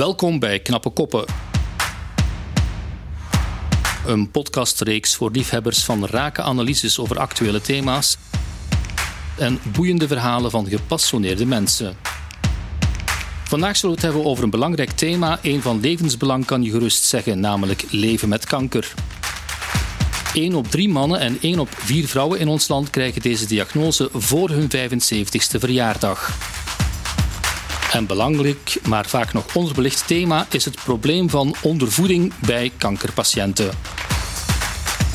Welkom bij Knappe Koppen. Een podcastreeks voor liefhebbers van rake analyses over actuele thema's en boeiende verhalen van gepassioneerde mensen. Vandaag zullen we het hebben over een belangrijk thema, een van levensbelang kan je gerust zeggen, namelijk leven met kanker. 1 op 3 mannen en 1 op 4 vrouwen in ons land krijgen deze diagnose voor hun 75ste verjaardag. Een belangrijk, maar vaak nog onderbelicht thema is het probleem van ondervoeding bij kankerpatiënten.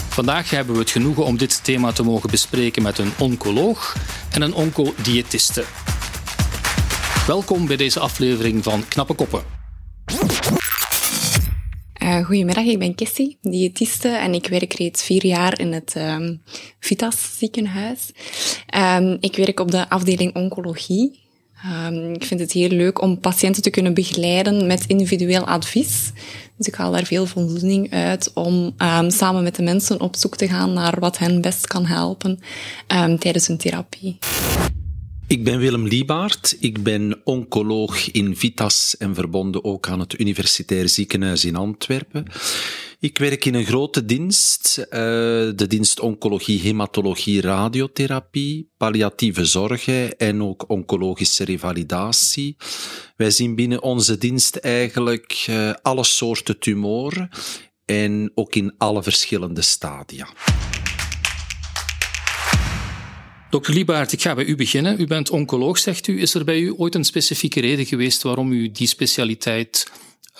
Vandaag hebben we het genoegen om dit thema te mogen bespreken met een oncoloog en een oncodiëtiste. Welkom bij deze aflevering van Knappe Koppen. Uh, goedemiddag, ik ben Kessie, diëtiste en ik werk reeds vier jaar in het um, Vitas ziekenhuis. Um, ik werk op de afdeling oncologie. Um, ik vind het heel leuk om patiënten te kunnen begeleiden met individueel advies. Dus ik haal daar veel voldoening uit om samen met de mensen op zoek te gaan naar wat hen best kan helpen tijdens hun therapie. Ik ben Willem Liebaert. Ik ben oncoloog in Vitas en verbonden ook aan het Universitair Ziekenhuis in Antwerpen. Ik werk in een grote dienst, uh, de dienst Oncologie, Hematologie, Radiotherapie, palliatieve zorgen en ook oncologische revalidatie. Wij zien binnen onze dienst eigenlijk uh, alle soorten tumoren en ook in alle verschillende stadia. Dokter Liebaert, ik ga bij u beginnen. U bent oncoloog, zegt u. Is er bij u ooit een specifieke reden geweest waarom u die specialiteit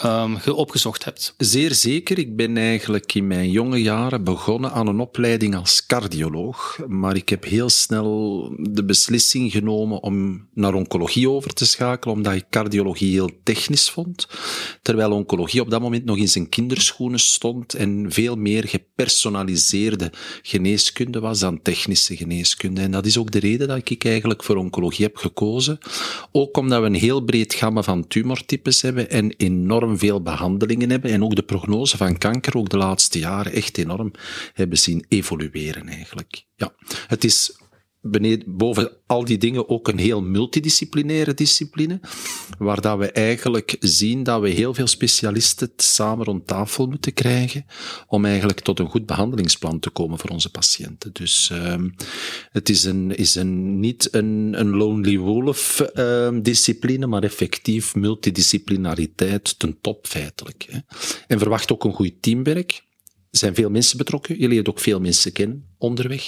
um, opgezocht hebt? Zeer zeker. Ik ben eigenlijk in mijn jonge jaren begonnen aan een opleiding als cardioloog. Maar ik heb heel snel de beslissing genomen om naar oncologie over te schakelen, omdat ik cardiologie heel technisch vond. Terwijl oncologie op dat moment nog in zijn kinderschoenen stond en veel meer gepersonaliseerde geneeskunde was dan technische geneeskunde. En dat is ook de reden dat ik eigenlijk voor oncologie heb gekozen. Ook omdat we een heel breed gamma van tumortypes hebben en enorm veel behandelingen hebben en ook de prognose van kanker ook de laatste jaren echt enorm hebben zien evolueren eigenlijk. Ja, het is boven al die dingen ook een heel multidisciplinaire discipline, waar dat we eigenlijk zien dat we heel veel specialisten samen rond tafel moeten krijgen om eigenlijk tot een goed behandelingsplan te komen voor onze patiënten. Dus um, het is, een, is een, niet een, een lonely wolf um, discipline, maar effectief multidisciplinariteit ten top feitelijk. Hè. En verwacht ook een goed teamwerk. Zijn veel mensen betrokken. Je leert ook veel mensen kennen onderweg.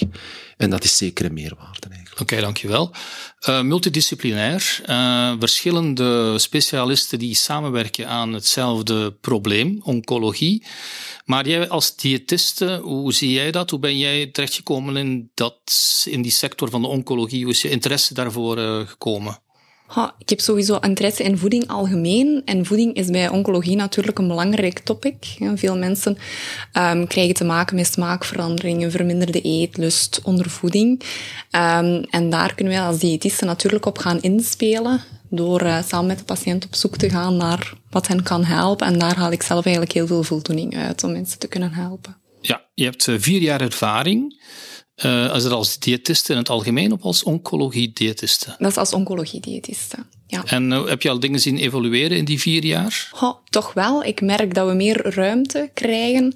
En dat is zeker een meerwaarde eigenlijk. Oké, dankjewel. Uh, multidisciplinair. Uh, verschillende specialisten die samenwerken aan hetzelfde probleem, oncologie. Maar jij als diëtiste, hoe zie jij dat? Hoe ben jij terechtgekomen in, dat, in die sector van de oncologie? Hoe is je interesse daarvoor uh, gekomen? Ik heb sowieso interesse in voeding algemeen. En voeding is bij oncologie natuurlijk een belangrijk topic. Veel mensen um, krijgen te maken met smaakveranderingen, verminderde eetlust, ondervoeding. Um, en daar kunnen wij als diëtisten natuurlijk op gaan inspelen door uh, samen met de patiënt op zoek te gaan naar wat hen kan helpen. En daar haal ik zelf eigenlijk heel veel voldoening uit om mensen te kunnen helpen. Ja, je hebt uh, vier jaar ervaring. Uh, als er als diëtiste in het algemeen of als oncologie-diëtiste? Dat is als oncologie-diëtiste. Ja. En uh, heb je al dingen zien evolueren in die vier jaar? Oh, toch wel. Ik merk dat we meer ruimte krijgen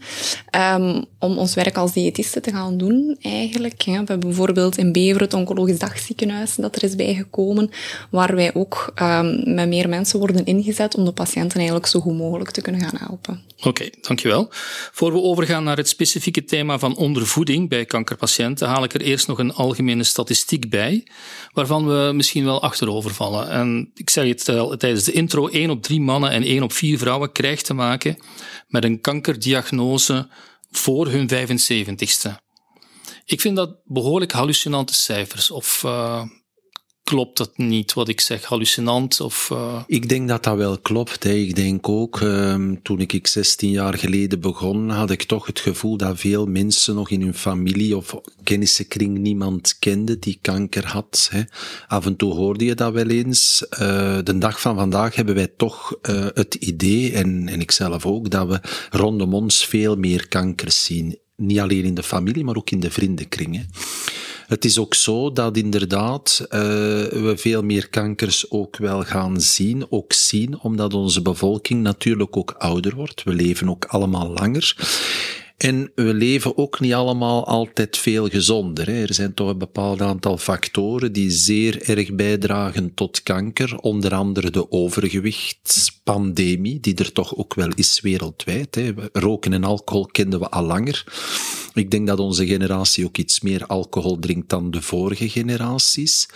um, om ons werk als diëtiste te gaan doen, eigenlijk. We hebben bijvoorbeeld in Bever het Oncologisch Dagziekenhuis dat er is bijgekomen, waar wij ook um, met meer mensen worden ingezet om de patiënten eigenlijk zo goed mogelijk te kunnen gaan helpen. Oké, okay, dankjewel. Voor we overgaan naar het specifieke thema van ondervoeding bij kankerpatiënten, haal ik er eerst nog een algemene statistiek bij, waarvan we misschien wel achterover vallen. En ik zeg het al tijdens de intro, 1 op 3 mannen en 1 op 4 vrouwen krijgt te maken met een kankerdiagnose voor hun 75ste. Ik vind dat behoorlijk hallucinante cijfers. Of uh, klopt dat niet wat ik zeg, hallucinant? Of, uh... Ik denk dat dat wel klopt. Hè. Ik denk ook, um, toen ik 16 jaar geleden begon, had ik toch het gevoel dat veel mensen nog in hun familie of kennissenkring niemand kende die kanker had. Hè. Af en toe hoorde je dat wel eens. Uh, de dag van vandaag hebben wij toch uh, het idee, en, en ik zelf ook, dat we rondom ons veel meer kankers zien. Niet alleen in de familie, maar ook in de vriendenkring. Het is ook zo dat inderdaad uh, we veel meer kankers ook wel gaan zien, ook zien, omdat onze bevolking natuurlijk ook ouder wordt. We leven ook allemaal langer. En we leven ook niet allemaal altijd veel gezonder. Hè. Er zijn toch een bepaald aantal factoren die zeer erg bijdragen tot kanker. Onder andere de overgewichtspandemie, die er toch ook wel is wereldwijd. Hè. Roken en alcohol kenden we al langer. Ik denk dat onze generatie ook iets meer alcohol drinkt dan de vorige generaties.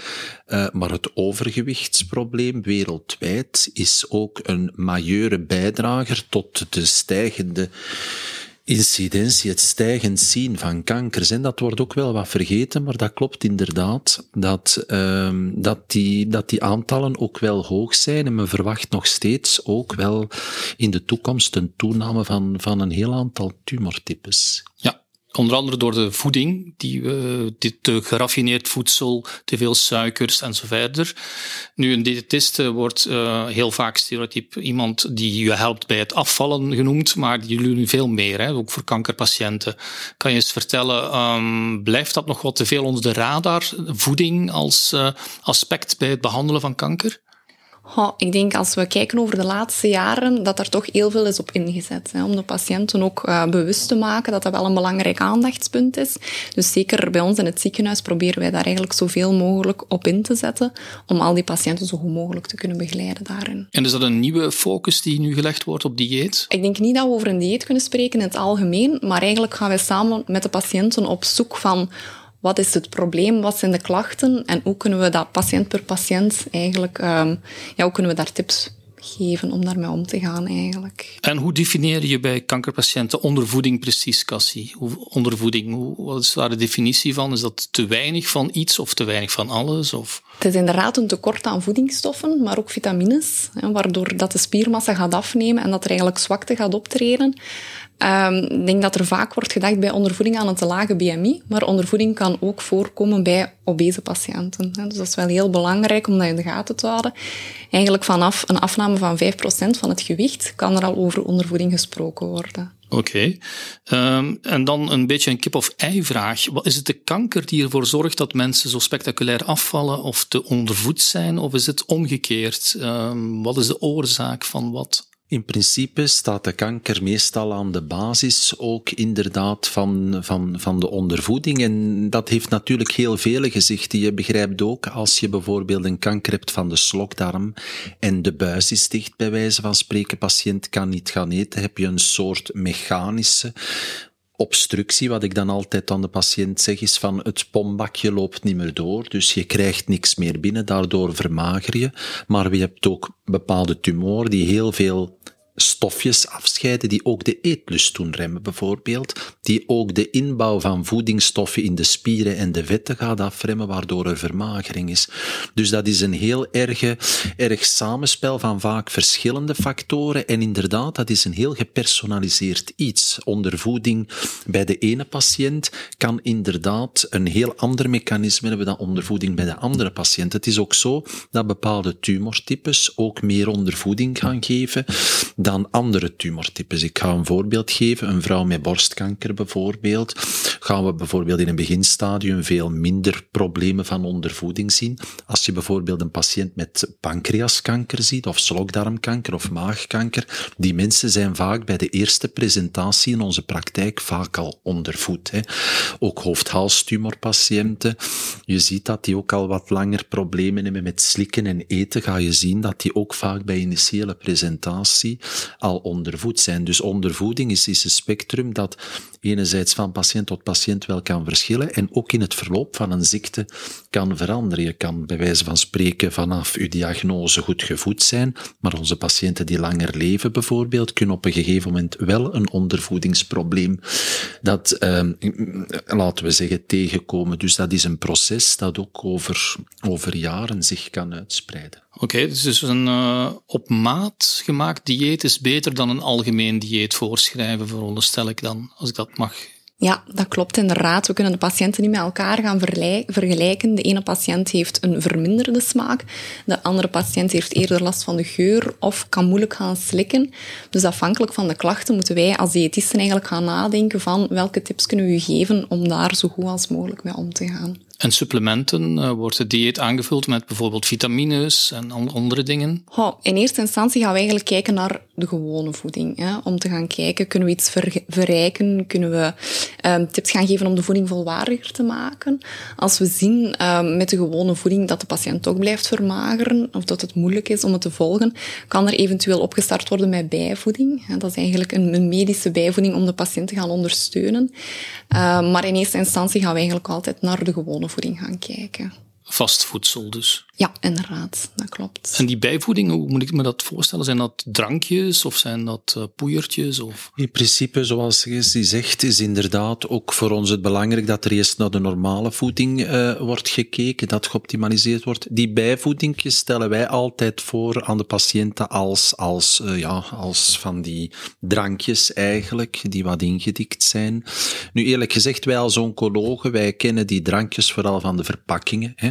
Uh, maar het overgewichtsprobleem wereldwijd is ook een majeure bijdrager tot de stijgende incidentie, het stijgend zien van kankers. En dat wordt ook wel wat vergeten, maar dat klopt inderdaad, dat, um, dat, die, dat die aantallen ook wel hoog zijn. En men verwacht nog steeds ook wel in de toekomst een toename van, van een heel aantal tumortypes. Ja, Onder andere door de voeding, die, dit te geraffineerd voedsel, te veel suikers en zo verder. Nu, een diëtist wordt uh, heel vaak stereotyp iemand die je helpt bij het afvallen genoemd, maar die doen veel meer, hè, ook voor kankerpatiënten. Kan je eens vertellen, um, blijft dat nog wat te veel onder de radar, voeding als uh, aspect bij het behandelen van kanker? Oh, ik denk als we kijken over de laatste jaren, dat er toch heel veel is op ingezet. Hè, om de patiënten ook uh, bewust te maken dat dat wel een belangrijk aandachtspunt is. Dus zeker bij ons in het ziekenhuis proberen wij daar eigenlijk zoveel mogelijk op in te zetten, om al die patiënten zo goed mogelijk te kunnen begeleiden daarin. En is dat een nieuwe focus die nu gelegd wordt op dieet? Ik denk niet dat we over een dieet kunnen spreken in het algemeen, maar eigenlijk gaan wij samen met de patiënten op zoek van wat is het probleem, wat zijn de klachten en hoe kunnen we dat patiënt per patiënt eigenlijk, um, ja, hoe kunnen we daar tips geven om daarmee om te gaan eigenlijk. En hoe definieer je bij kankerpatiënten ondervoeding precies, Cassie? Ondervoeding, hoe, wat is daar de definitie van? Is dat te weinig van iets of te weinig van alles? Of? Het is inderdaad een tekort aan voedingsstoffen, maar ook vitamines, hè, waardoor dat de spiermassa gaat afnemen en dat er eigenlijk zwakte gaat optreden. Um, ik denk dat er vaak wordt gedacht bij ondervoeding aan een te lage BMI, maar ondervoeding kan ook voorkomen bij obese patiënten. Dus dat is wel heel belangrijk om dat in de gaten te houden. Eigenlijk vanaf een afname van 5% van het gewicht kan er al over ondervoeding gesproken worden. Oké. Um, en dan een beetje een kip-of-ei-vraag. Is het de kanker die ervoor zorgt dat mensen zo spectaculair afvallen of te ondervoed zijn, of is het omgekeerd? Um, wat is de oorzaak van wat? In principe staat de kanker meestal aan de basis ook inderdaad van, van, van de ondervoeding. En dat heeft natuurlijk heel vele gezichten. Je begrijpt ook als je bijvoorbeeld een kanker hebt van de slokdarm en de buis is dicht, bij wijze van spreken, patiënt kan niet gaan eten, heb je een soort mechanische obstructie, wat ik dan altijd aan de patiënt zeg, is van het pombakje loopt niet meer door, dus je krijgt niks meer binnen, daardoor vermager je. Maar je hebt ook bepaalde tumoren die heel veel stofjes afscheiden die ook de eetlust doen remmen, bijvoorbeeld, die ook de inbouw van voedingsstoffen in de spieren en de vetten gaat afremmen, waardoor er vermagering is. Dus dat is een heel erge, erg samenspel van vaak verschillende factoren en inderdaad, dat is een heel gepersonaliseerd iets. Ondervoeding bij de ene patiënt kan inderdaad een heel ander mechanisme hebben dan ondervoeding bij de andere patiënt. Het is ook zo dat bepaalde tumortypes ook meer ondervoeding gaan geven dan andere tumortypes. Ik ga een voorbeeld geven. Een vrouw met borstkanker bijvoorbeeld. Gaan we bijvoorbeeld in een beginstadium veel minder problemen van ondervoeding zien. Als je bijvoorbeeld een patiënt met pancreaskanker ziet, of slokdarmkanker of maagkanker, die mensen zijn vaak bij de eerste presentatie in onze praktijk vaak al ondervoed. Hè. Ook hoofd-halstumorpatiënten. Je ziet dat die ook al wat langer problemen hebben met slikken en eten. Ga je zien dat die ook vaak bij initiële presentatie al ondervoed zijn. Dus ondervoeding is, is een spectrum dat enerzijds van patiënt tot patiënt wel kan verschillen en ook in het verloop van een ziekte kan veranderen. Je kan bij wijze van spreken vanaf uw diagnose goed gevoed zijn, maar onze patiënten die langer leven bijvoorbeeld kunnen op een gegeven moment wel een ondervoedingsprobleem dat, eh, laten we zeggen, tegenkomen. Dus dat is een proces dat ook over, over jaren zich kan uitspreiden. Oké, dus een uh, op maat gemaakt dieet is beter dan een algemeen dieet voorschrijven, veronderstel ik dan, als ik dat mag ja, dat klopt inderdaad. We kunnen de patiënten niet met elkaar gaan vergelijken. De ene patiënt heeft een verminderde smaak, de andere patiënt heeft eerder last van de geur of kan moeilijk gaan slikken. Dus afhankelijk van de klachten moeten wij als diëtisten eigenlijk gaan nadenken van welke tips kunnen we u geven om daar zo goed als mogelijk mee om te gaan. En supplementen, uh, wordt het dieet aangevuld met bijvoorbeeld vitamines en andere dingen? Oh, in eerste instantie gaan we eigenlijk kijken naar de gewone voeding. Hè? Om te gaan kijken, kunnen we iets verrijken? Kunnen we um, tips gaan geven om de voeding volwaardiger te maken? Als we zien um, met de gewone voeding dat de patiënt toch blijft vermageren, of dat het moeilijk is om het te volgen, kan er eventueel opgestart worden met bijvoeding. Dat is eigenlijk een, medische bijvoeding om de patiënt te gaan ondersteunen. Um, maar in eerste instantie gaan we eigenlijk altijd naar de gewone voeding gaan kijken. Vast voedsel dus. Ja, inderdaad, dat klopt. En die bijvoeding, hoe moet ik me dat voorstellen? Zijn dat drankjes of zijn dat uh, poeiertjes? Of? In principe, zoals je zegt, is inderdaad ook voor ons het belangrijk dat er eerst naar de normale voeding uh, wordt gekeken, dat geoptimaliseerd wordt. Die bijvoedingjes stellen wij altijd voor aan de patiënten als, als, uh, ja, als van die drankjes eigenlijk, die wat ingedikt zijn. Nu eerlijk gezegd, wij als oncologen, wij kennen die drankjes vooral van de verpakkingen. Hè.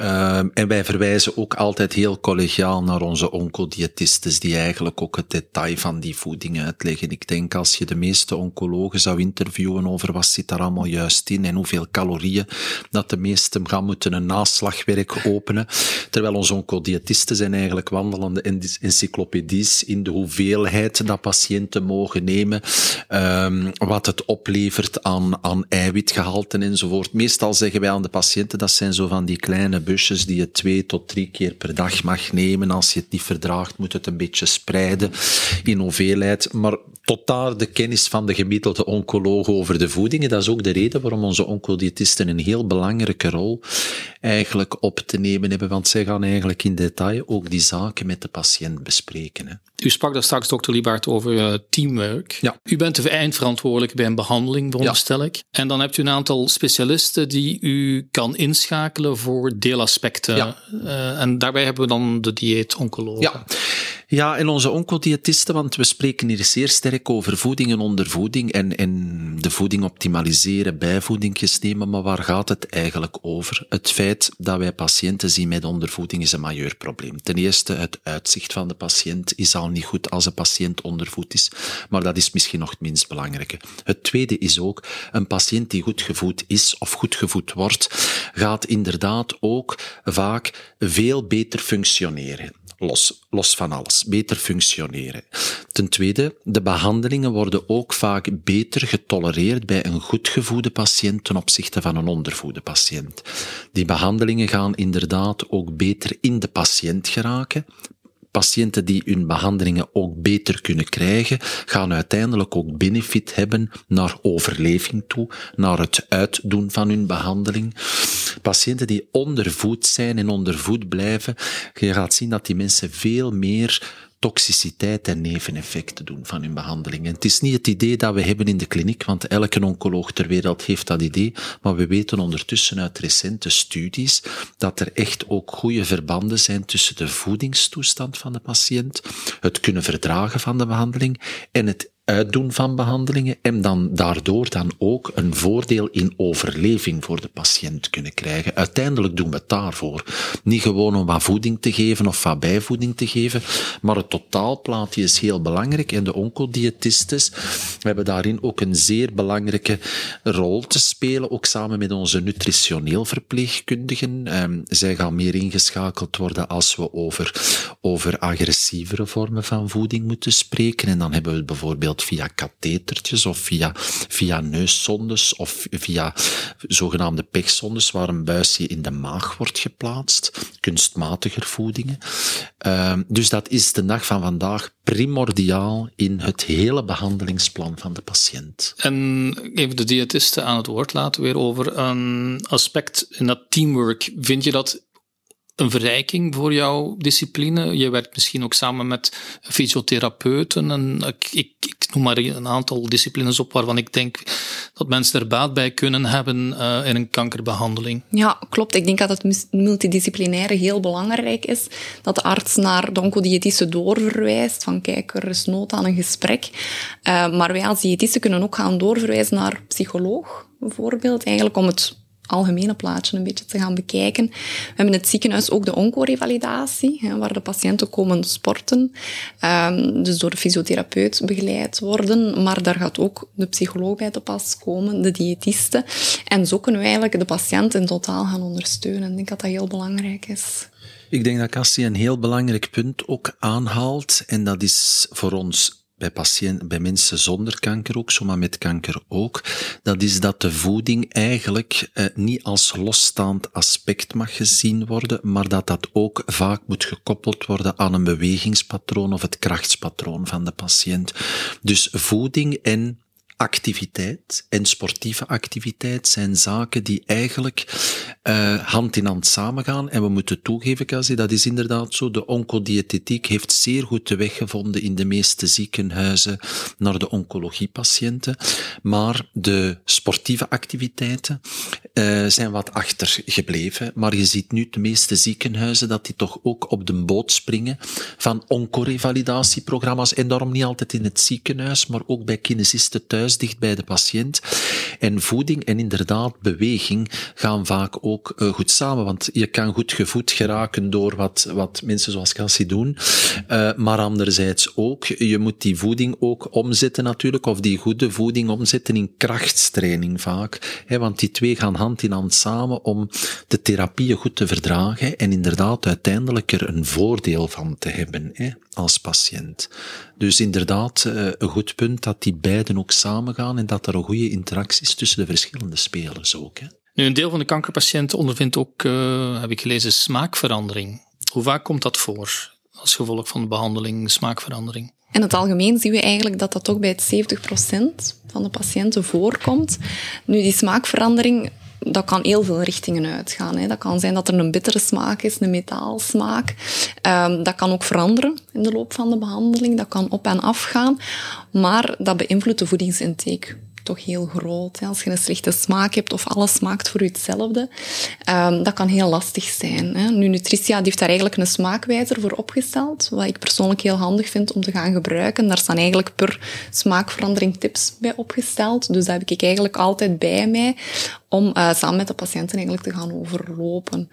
Uh, en wij verwijzen ook altijd heel collegiaal naar onze oncodiëtistes, die eigenlijk ook het detail van die voeding uitleggen. Ik denk als je de meeste oncologen zou interviewen over wat zit daar allemaal juist in en hoeveel calorieën, dat de meesten gaan moeten een naslagwerk openen. Terwijl onze oncodiëtisten zijn eigenlijk wandelende encyclopedies in de hoeveelheid dat patiënten mogen nemen, um, wat het oplevert aan, aan eiwitgehalten enzovoort. Meestal zeggen wij aan de patiënten, dat zijn zo van die kleine busjes die je twee tot drie keer per dag mag nemen. Als je het niet verdraagt, moet het een beetje spreiden in hoeveelheid. Maar tot daar de kennis van de gemiddelde oncoloog over de voedingen. Dat is ook de reden waarom onze oncodiëtisten een heel belangrijke rol eigenlijk op te nemen hebben. Want zij gaan eigenlijk in detail ook die zaken met de patiënt bespreken. Hè. U sprak daar straks, dokter Liebart, over uh, teamwork. Ja. U bent de eindverantwoordelijk bij een behandeling, veronderstel ik. En dan hebt u een aantal specialisten die u kan inschakelen voor deelaspecten. Ja. Uh, en daarbij hebben we dan de dieet-oncologen. Ja. Ja, en onze oncodiëtisten, want we spreken hier zeer sterk over voeding en ondervoeding en, en de voeding optimaliseren, bijvoedingjes nemen, maar waar gaat het eigenlijk over? Het feit dat wij patiënten zien met ondervoeding is een majeur probleem. Ten eerste, het uitzicht van de patiënt is al niet goed als een patiënt ondervoed is, maar dat is misschien nog het minst belangrijke. Het tweede is ook, een patiënt die goed gevoed is of goed gevoed wordt, gaat inderdaad ook vaak veel beter functioneren los, los van alles, beter functioneren. Ten tweede, de behandelingen worden ook vaak beter getolereerd bij een goed gevoede patiënt ten opzichte van een ondervoede patiënt. Die behandelingen gaan inderdaad ook beter in de patiënt geraken, patiënten die hun behandelingen ook beter kunnen krijgen, gaan uiteindelijk ook benefit hebben naar overleving toe, naar het uitdoen van hun behandeling. Patiënten die ondervoed zijn en ondervoed blijven, je gaat zien dat die mensen veel meer toxiciteit en neveneffecten doen van hun behandelingen. Het is niet het idee dat we hebben in de kliniek, want elke oncoloog ter wereld heeft dat idee, maar we weten ondertussen uit recente studies dat er echt ook goede verbanden zijn tussen de voedingstoestand van de patiënt, het kunnen verdragen van de behandeling en het uitdoen van behandelingen en dan daardoor dan ook een voordeel in overleving voor de patiënt kunnen krijgen. Uiteindelijk doen we het daarvoor. Niet gewoon om wat voeding te geven of wat bijvoeding te geven, maar het totaalplaatje is heel belangrijk en de oncodiëtistes hebben daarin ook een zeer belangrijke rol te spelen, ook samen met onze nutritioneel verpleegkundigen. Um, zij gaan meer ingeschakeld worden als we over, over agressievere vormen van voeding moeten spreken en dan hebben we bijvoorbeeld via kathetertjes of via, via neuszondes of via zogenaamde pechzondes waar een buisje in de maag wordt geplaatst, kunstmatiger voedingen. Uh, dus dat is de dag van vandaag primordiaal in het hele behandelingsplan van de patiënt. En even de diëtisten aan het woord laten weer over een aspect in dat teamwork. Vind je dat een verrijking voor jouw discipline. Je werkt misschien ook samen met fysiotherapeuten. En ik, ik, ik noem maar een aantal disciplines op waarvan ik denk dat mensen er baat bij kunnen hebben uh, in een kankerbehandeling. Ja, klopt. Ik denk dat het multidisciplinaire heel belangrijk is. Dat de arts naar de oncodiëtiste doorverwijst. Van kijk, er is nood aan een gesprek. Uh, maar wij als diëtisten kunnen ook gaan doorverwijzen naar psycholoog, bijvoorbeeld. Eigenlijk om het algemene plaatje een beetje te gaan bekijken. We hebben in het ziekenhuis ook de oncorevalidatie, waar de patiënten komen sporten, um, dus door de fysiotherapeut begeleid worden, maar daar gaat ook de psycholoog bij te pas komen, de diëtiste. En zo kunnen we eigenlijk de patiënt in totaal gaan ondersteunen. Ik denk dat dat heel belangrijk is. Ik denk dat Cassie een heel belangrijk punt ook aanhaalt. En dat is voor ons bij, patiënten, bij mensen zonder kanker ook, zomaar met kanker ook, dat is dat de voeding eigenlijk eh, niet als losstaand aspect mag gezien worden, maar dat dat ook vaak moet gekoppeld worden aan een bewegingspatroon of het krachtspatroon van de patiënt. Dus voeding en activiteit en sportieve activiteit zijn zaken die eigenlijk uh, hand in hand samengaan. En we moeten toegeven, Kazi, dat is inderdaad zo. De oncodiëtetiek heeft zeer goed de weg gevonden in de meeste ziekenhuizen naar de oncologiepatiënten. Maar de sportieve activiteiten uh, zijn wat achtergebleven. Maar je ziet nu de meeste ziekenhuizen dat die toch ook op de boot springen van oncorevalidatieprogramma's. En daarom niet altijd in het ziekenhuis, maar ook bij kinesisten thuis dicht bij de patiënt. En voeding en inderdaad beweging gaan vaak ook uh, goed samen, want je kan goed gevoed geraken door wat, wat mensen zoals Cassie doen. Uh, maar anderzijds ook, je moet die voeding ook omzetten natuurlijk, of die goede voeding omzetten in krachtstraining vaak. Hè, want die twee gaan hand in hand samen om de therapieën goed te verdragen en inderdaad uiteindelijk er een voordeel van te hebben hè, als patiënt. Dus inderdaad, uh, een goed punt dat die beiden ook samen en dat er een goede interactie is tussen de verschillende spelers ook. Hè. Nu, een deel van de kankerpatiënten ondervindt ook, uh, heb ik gelezen, smaakverandering. Hoe vaak komt dat voor als gevolg van de behandeling, smaakverandering? In het algemeen zien we eigenlijk dat dat toch bij het 70% van de patiënten voorkomt. Nu, die smaakverandering dat kan heel veel richtingen uitgaan. Hè. Dat kan zijn dat er een bittere smaak is, een metaalsmaak. Um, dat kan ook veranderen in de loop van de behandeling. Dat kan op en af gaan. Maar dat beïnvloedt de voedingsintake toch heel groot. Als je een slechte smaak hebt of alles smaakt voor je hetzelfde, um, dat kan heel lastig zijn. Nu, Nutritia heeft daar eigenlijk een smaakwijzer voor opgesteld, wat ik persoonlijk heel handig vind om te gaan gebruiken. Daar staan eigenlijk per smaakverandering tips bij opgesteld. Dus dat heb ik eigenlijk altijd bij mij om uh, samen met de patiënten eigenlijk te gaan overlopen.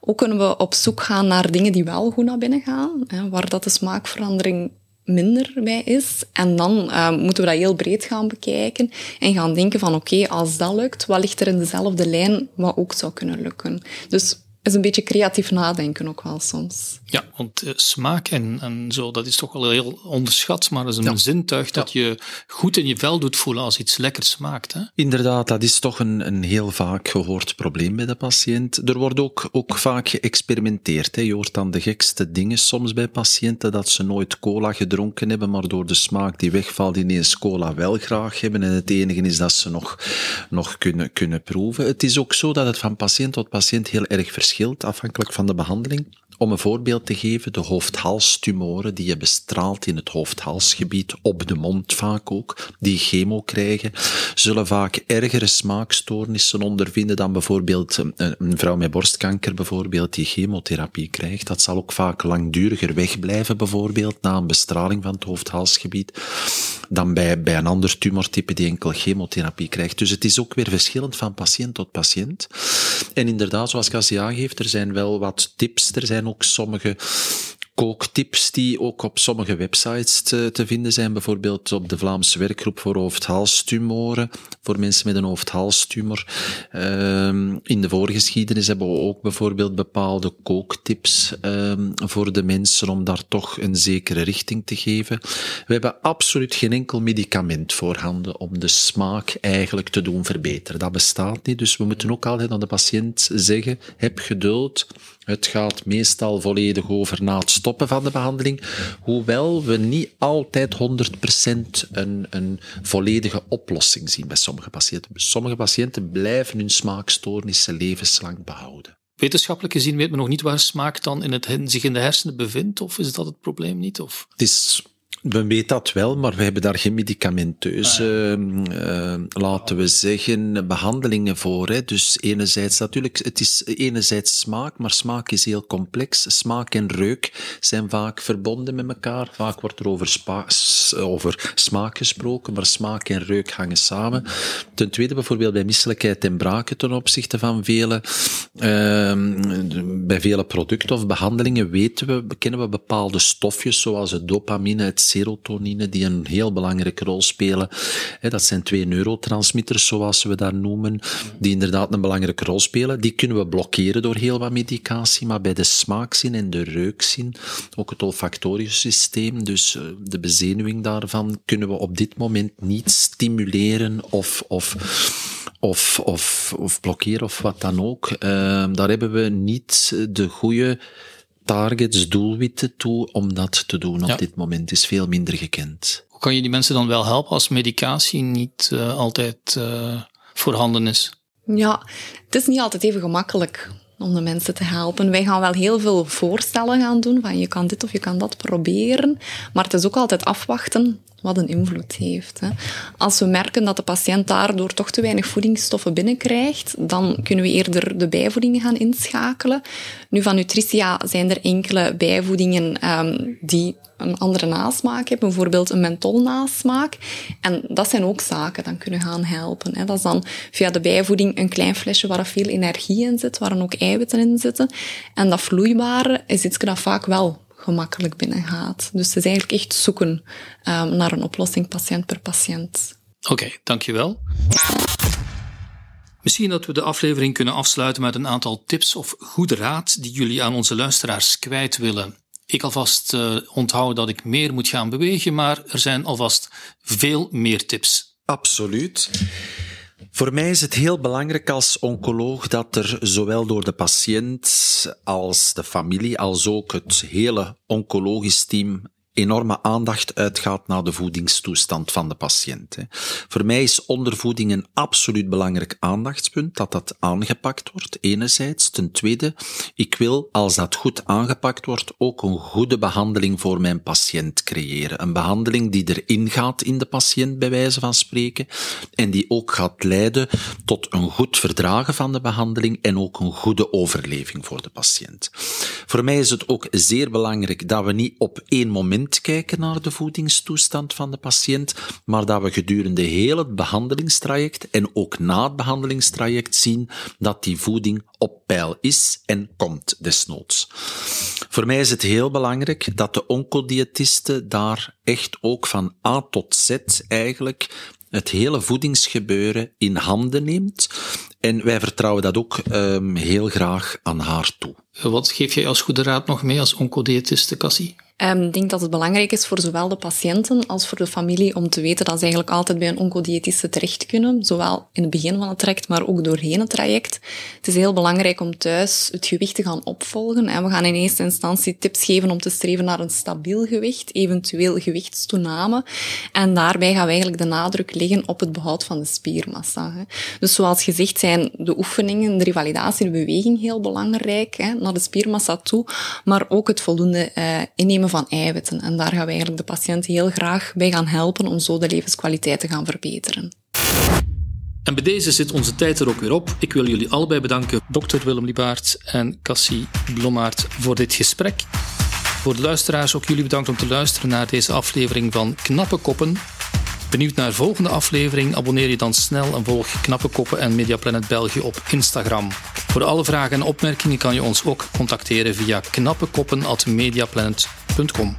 Ook kunnen we op zoek gaan naar dingen die wel goed naar binnen gaan, waar dat de smaakverandering minder bij is. En dan uh, moeten we dat heel breed gaan bekijken en gaan denken van oké, als dat lukt, wat ligt er in dezelfde lijn wat ook zou kunnen lukken. Dus is een beetje creatief nadenken ook wel soms. Ja, want uh, smaak en, en zo, dat is toch wel heel onderschat, maar dat is een ja. zintuig dat ja. je goed in je vel doet voelen als iets lekker smaakt. Hè? Inderdaad, dat is toch een, een heel vaak gehoord probleem bij de patiënt. Er wordt ook, ook vaak geëxperimenteerd. Hè. Je hoort dan de gekste dingen soms bij patiënten, dat ze nooit cola gedronken hebben, maar door de smaak die wegvalt ineens cola wel graag hebben. En het enige is dat ze nog, nog kunnen, kunnen proeven. Het is ook zo dat het van patiënt tot patiënt heel erg verschilt verschilt afhankelijk van de behandeling. Om een voorbeeld te geven, de hoofdhalstumoren die je bestraalt in het hoofdhalsgebied, op de mond vaak ook, die chemo krijgen, zullen vaak ergere smaakstoornissen ondervinden dan bijvoorbeeld een vrouw met borstkanker bijvoorbeeld die chemotherapie krijgt. Dat zal ook vaak langduriger wegblijven bijvoorbeeld na een bestraling van het hoofdhalsgebied dan bij, bij een ander tumortype die enkel chemotherapie krijgt. Dus het is ook weer verschillend van patiënt tot patiënt. En inderdaad, zoals Cassie aangeeft, er zijn wel wat tips, er zijn ook sommige kooktips die ook op sommige websites te, te, vinden zijn. Bijvoorbeeld op de Vlaamse werkgroep voor hoofdhalstumoren, voor mensen met een hoofdhalstumor. Um, in de voorgeschiedenis hebben we ook bijvoorbeeld bepaalde kooktips um, voor de mensen om daar toch een zekere richting te geven. We hebben absoluut geen enkel medicament voorhanden om de smaak eigenlijk te doen verbeteren. Dat bestaat niet, dus we moeten ook altijd aan de patiënt zeggen, heb geduld, het gaat meestal volledig over na het stoppen van de behandeling, hoewel we niet altijd 100% een, een volledige oplossing zien bij sommige patiënten. Sommige patiënten blijven hun smaakstoornissen levenslang behouden. Wetenschappelijk gezien weet men nog niet waar smaak dan in het, zich in de hersenen bevindt, of is dat het probleem niet? Of? Het is We weten dat wel, maar we hebben daar geen medicamenteuze, uh, laten we zeggen, behandelingen voor. Hè. Dus enerzijds natuurlijk, het is enerzijds smaak, maar smaak is heel complex. Smaak en reuk zijn vaak verbonden met elkaar. Vaak wordt er over, over smaak gesproken, maar smaak en reuk hangen samen. Ten tweede bijvoorbeeld bij misselijkheid en braken ten opzichte van vele, uh, bij vele producten of behandelingen weten we, kennen we bepaalde stofjes zoals het dopamine, het serotonine, die een heel belangrijke rol spelen. Dat zijn twee neurotransmitters, zoals we dat noemen, die inderdaad een belangrijke rol spelen. Die kunnen we blokkeren door heel wat medicatie, maar bij de smaakzin en de reukzin, ook het olfactorisch systeem, dus eh, de bezenuwing daarvan, kunnen we op dit moment niet stimuleren of, of, of, of, blokkeren of wat dan ook. Uh, daar hebben we niet de goede targets, doelwitten toe om dat te doen op dit moment. is veel minder gekend. Hoe kan je die mensen dan wel helpen als medicatie niet uh, altijd uh, voorhanden is? Ja, het is niet altijd even gemakkelijk om de mensen te helpen. Wij gaan wel heel veel voorstellen gaan doen van je kan dit of je kan dat proberen, maar het is ook altijd afwachten wat een invloed heeft. Hè. Als we merken dat de patiënt daardoor toch te weinig voedingsstoffen binnenkrijgt, dan kunnen we eerder de bijvoedingen gaan inschakelen. Nu, van Nutritia zijn er enkele bijvoedingen um, die een andere nasmaak hebben, bijvoorbeeld een mentholnasmaak. En dat zijn ook zaken die kunnen gaan helpen. Hè. Dat is dan via de bijvoeding een klein flesje waar veel energie in zit, waar ook eiwitten in zitten. En dat vloeibare is iets dat vaak wel gemakkelijk binnengaat. Dus het is eigenlijk echt zoeken um, naar een oplossing patiënt per patiënt. Oké, okay, dankjewel. Misschien dat we de aflevering kunnen afsluiten met een aantal tips of goede raad die jullie aan onze luisteraars kwijt willen. Ik alvast uh, onthoud dat ik meer moet gaan bewegen, maar er zijn alvast veel meer tips. Absoluut. Voor mij is het heel belangrijk als oncoloog dat er zowel door de patiënt als de familie, als ook het hele oncologisch team enorme aandacht uitgaat naar de voedingstoestand van de patiënt. Voor mij is ondervoeding een absoluut belangrijk aandachtspunt, dat dat aangepakt wordt, enerzijds. Ten tweede, ik wil, als dat goed aangepakt wordt, ook een goede behandeling voor mijn patiënt creëren. Een behandeling die erin gaat in de patiënt, bij wijze van spreken, en die ook gaat leiden tot een goed verdragen van de behandeling en ook een goede overleving voor de patiënt. Voor mij is het ook zeer belangrijk dat we niet op één moment kijken naar de voedingstoestand van de patiënt, maar dat we gedurende heel het behandelingstraject en ook na het behandelingstraject zien dat die voeding op peil is en komt desnoods. Voor mij is het heel belangrijk dat de oncodiëtiste daar echt ook van A tot Z eigenlijk het hele voedingsgebeuren in handen neemt. En wij vertrouwen dat ook um, heel graag aan haar toe. Wat geef jij als goede raad nog mee als oncodiëtiste, Cassie? Um, ik denk dat het belangrijk is voor zowel de patiënten als voor de familie om te weten dat ze eigenlijk altijd bij een oncodiëtiste terecht kunnen, zowel in het begin van het traject, maar ook doorheen het traject. Het is heel belangrijk om thuis het gewicht te gaan opvolgen. En we gaan in eerste instantie tips geven om te streven naar een stabiel gewicht, eventueel gewichtstoename. En daarbij gaan we eigenlijk de nadruk leggen op het behoud van de spiermassa. Dus zoals gezegd zijn de oefeningen, de revalidatie, de beweging heel belangrijk naar de spiermassa toe, maar ook het voldoende uh, innemen van eiwitten. En daar gaan we eigenlijk de patiënt heel graag bij gaan helpen om zo de levenskwaliteit te gaan verbeteren. En bij deze zit onze tijd er ook weer op. Ik wil jullie allebei bedanken, dokter Willem Liebaert en Cassie Blommaert, voor dit gesprek. Voor de luisteraars ook jullie bedankt om te luisteren naar deze aflevering van Knappe Koppen. Benieuwd naar de volgende aflevering? Abonneer je dan snel en volg Knappe Koppen en Mediaplanet België op Instagram. Voor alle vragen en opmerkingen kan je ons ook contacteren via knappekoppen.mediaplanet.com.